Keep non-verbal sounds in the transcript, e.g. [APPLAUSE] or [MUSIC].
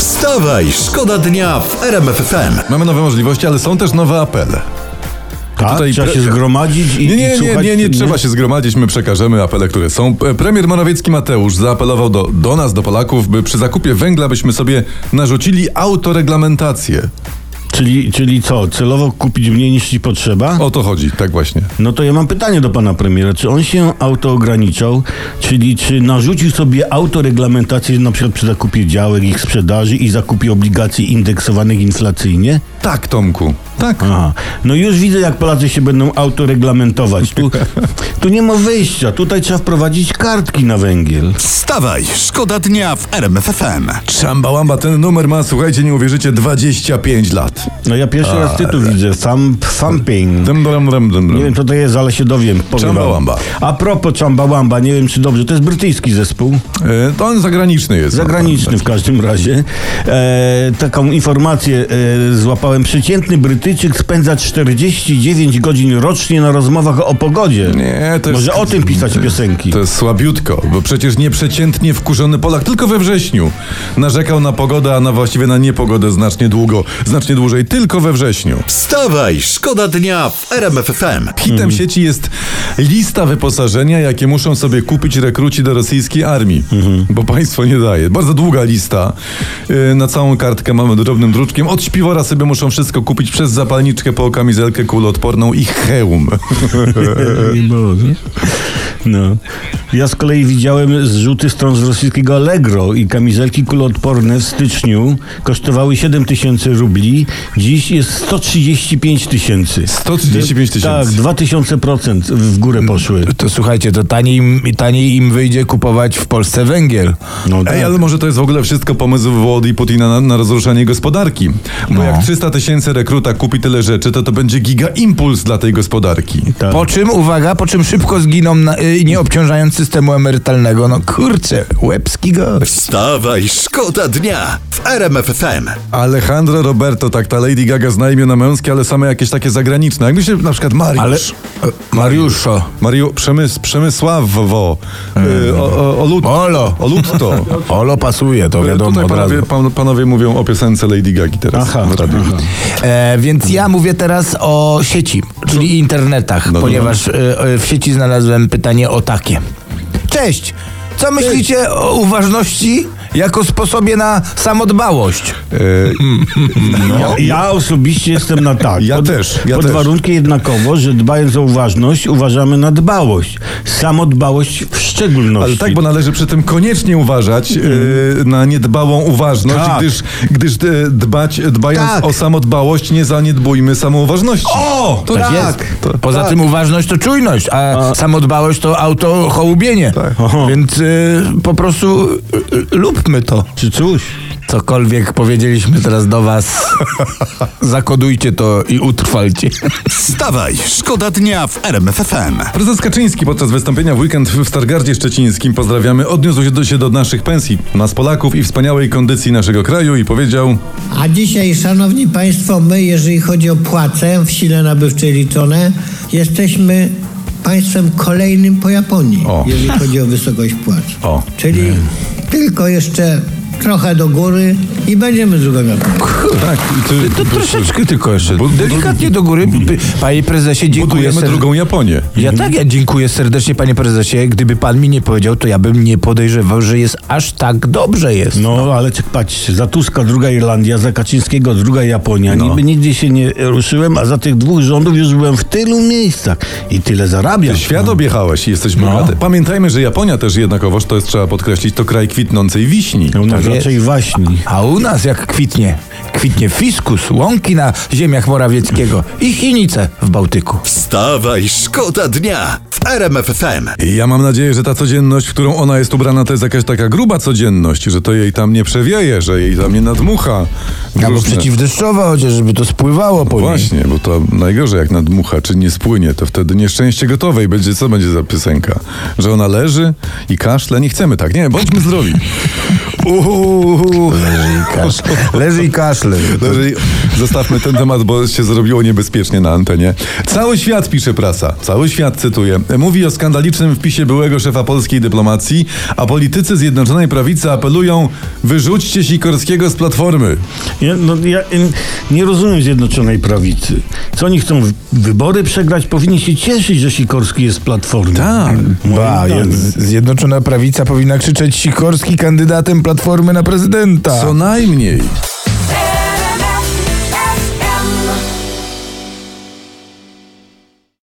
Wstawaj, szkoda dnia w RMF FM. Mamy nowe możliwości, ale są też nowe apele. Tak, Tutaj trzeba się zgromadzić i, Nie, nie, i nie, nie, nie trzeba się zgromadzić, my przekażemy apele, które są. E, Premier Morawiecki Mateusz zaapelował do, do nas, do Polaków, by przy zakupie węgla byśmy sobie narzucili autoreglamentację. Czyli, czyli co, celowo kupić mniej niż ci potrzeba? O to chodzi, tak właśnie. No to ja mam pytanie do pana premiera. Czy on się autoograniczał, czyli czy narzucił sobie autoreglamentację na przykład przy zakupie działek, ich sprzedaży i zakupie obligacji indeksowanych inflacyjnie? Tak, Tomku, tak. Aha. No już widzę, jak Polacy się będą autoreglamentować. Tu, tu nie ma wyjścia. Tutaj trzeba wprowadzić kartki na węgiel. Wstawaj, szkoda dnia w RMF FM. Czambałamba, ten numer ma, słuchajcie, nie uwierzycie, 25 lat. No ja pierwszy raz tytuł widzę. Thump, thumping. Dum, dum, dum, dum. Nie wiem, co to jest, ale się dowiem. powiem. Chumbawamba. A propos Chambawamba, nie wiem, czy dobrze. To jest brytyjski zespół. E, To on zagraniczny jest. Zagraniczny w każdym razie. E, taką informację e, złapałem. Przeciętny Brytyjczyk spędza 49 godzin rocznie na rozmowach o pogodzie. Nie, to jest... Może o tym pisać piosenki. To jest słabiutko, bo przecież nieprzeciętnie wkurzony Polak tylko we wrześniu narzekał na pogodę, a na właściwie na niepogodę znacznie długo, znacznie dłużej, tylko we wrześniu. Wstawaj, szkoda dnia w RMF FM. Hitem sieci jest lista wyposażenia, jakie muszą sobie kupić rekruci do rosyjskiej armii, bo państwo nie daje. Bardzo długa lista. Yy, Na całą kartkę mamy drobnym druczkiem. Od śpiwora sobie muszą wszystko kupić przez zapalniczkę po kamizelkę kuloodporną i hełm. [LAUGHS] Ej, Boże. No. Ja z kolei widziałem zrzuty stron z rosyjskiego Allegro i kamizelki kuloodporne w styczniu kosztowały 7 tysięcy rubli. Dziś jest 135 tysięcy. 135 tysięcy. Tak, 2000% w górę poszły. To słuchajcie, to taniej, im- taniej im wyjdzie kupować w Polsce węgiel. No tak. Ej, ale może to jest w ogóle wszystko pomysł Włody i Putina na, na rozruszanie gospodarki. Bo No. jak 300 tysięcy rekruta kupi tyle rzeczy, to to będzie giga impuls dla tej gospodarki. Tak. Po czym, uwaga, po czym szybko zginą, na, y, nie obciążając systemu emerytalnego. No kurczę, łebski gość. Wstawaj, szkoda dnia w RMF FM. Alejandro Roberto, tak ta Lady Gaga zna imiona męskie, ale same jakieś takie zagraniczne. Jakby się na przykład Mariusz. Ale, Mariuszo, Mariu, Przemys, Przemysławowo, y, o, o, Olut, Olo. Olutto. [LAUGHS] Olo pasuje, to wiadomo Tutaj panowie, pan, panowie mówią o piosence Lady Gagi teraz Aha, w radiu. aha. E, więc ja mówię teraz o sieci, czyli internetach, No, ponieważ e, e, w sieci znalazłem pytanie o takie. Cześć! Co myślicie o uważności jako sposobie na samodbałość? Y, Ja, ja osobiście jestem na tak. Ja pod, też, ja pod też. warunkiem jednakowo, że dbając o uważność, uważamy na dbałość. Samodbałość w szczególności. Ale tak, bo należy przy tym koniecznie uważać y, na niedbałą uważność, Tak. gdyż, gdyż y, dbać, dbając Tak. o samodbałość, nie zaniedbujmy samouważności. O! To tak tak. jest. To- Poza tym uważność to czujność, a, samodbałość to autochołubienie. Tak. Więc y, po prostu y, y, lubmy to. Czy cóż? Cokolwiek powiedzieliśmy teraz do was, [LAUGHS] zakodujcie to i utrwalcie. Wstawaj, szkoda dnia w RMF FM. Prezes Kaczyński podczas wystąpienia w weekend w Stargardzie Szczecińskim, pozdrawiamy, odniósł się do, się do naszych pensji, nas Polaków i wspaniałej kondycji naszego kraju i powiedział, A dzisiaj, szanowni państwo, my, jeżeli chodzi o płace w sile nabywczej liczone, jesteśmy państwem kolejnym po Japonii, O. jeżeli chodzi o [LAUGHS] wysokość płac. O. Czyli tylko jeszcze trochę do góry i będziemy Japonią. Tak, ty, To troszeczkę tylko jeszcze. Bu- Delikatnie do góry. Panie prezesie, dziękuję budujemy serdecznie. drugą Japonię. Ja tak, ja dziękuję serdecznie, panie prezesie. Gdyby pan mi nie powiedział, to ja bym nie podejrzewał, że jest aż tak dobrze jest. No, ale patrzcie, za Tuska druga Irlandia, za Kaczyńskiego druga Japonia. No. Niby nigdzie się nie ruszyłem, a za tych dwóch rządów już byłem w tylu miejscach i tyle zarabiam. Świat objechałeś i jesteś No. bogaty. Pamiętajmy, że Japonia też jednakowoż, to jest trzeba podkreślić, to kraj kwitnącej wiśni. U nas Tak raczej waśni. A u nas jak kwitnie? Kwitnie fiskus, łąki na ziemiach Morawieckiego i chinice w Bałtyku. Wstawaj, szkoda dnia w RMF FM. I ja mam nadzieję, że ta codzienność, w którą ona jest ubrana, to jest jakaś taka gruba codzienność, że to jej tam nie przewieje, że jej tam nie nadmucha. w Albo różne- przeciwdeszczowa, chociaż żeby to spływało po niej. Właśnie, bo to najgorzej jak nadmucha, czy nie spłynie, to wtedy nieszczęście gotowe i będzie, co będzie za piosenka? Że ona leży i kaszle? Nie chcemy tak, nie, bądźmy zdrowi. [LAUGHS] Uuu. Leży i kaszle. Leży i kaszle. Leży, zostawmy ten temat, bo się zrobiło niebezpiecznie na antenie. Cały świat, pisze prasa, cały świat cytuję, mówi o skandalicznym wpisie byłego szefa polskiej dyplomacji, a politycy Zjednoczonej Prawicy apelują wyrzućcie Sikorskiego z platformy. Ja, no, ja nie rozumiem Zjednoczonej Prawicy. Co oni chcą? Wybory przegrać? Powinni się cieszyć, że Sikorski jest z Platformy. Tak. Ba, Zjednoczona Prawica powinna krzyczeć Sikorski kandydatem Platformy na prezydenta. Co najmniej.